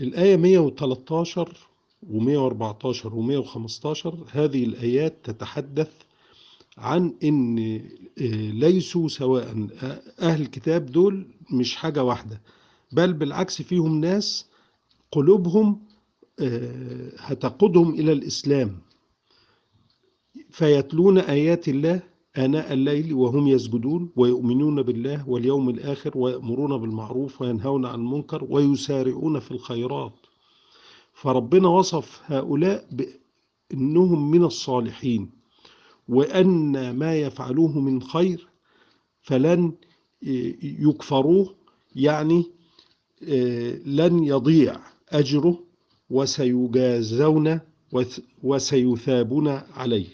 الآية 113 و114 و115 هذه الآيات تتحدث عن إن آه، ليسوا سواء أهل الكتاب دول مش حاجة واحدة بل بالعكس فيهم ناس قلوبهم آه، هتقودهم إلى الإسلام فيتلون آيات الله آناء الليل وهم يسجدون ويؤمنون بالله واليوم الآخر ويأمرون بالمعروف وينهون عن المنكر ويسارعون في الخيرات. فربنا وصف هؤلاء بأنهم من الصالحين وأن ما يفعلوه من خير فلن يكفروه يعني لن يضيع أجره وسيجازون وسيثابون عليه.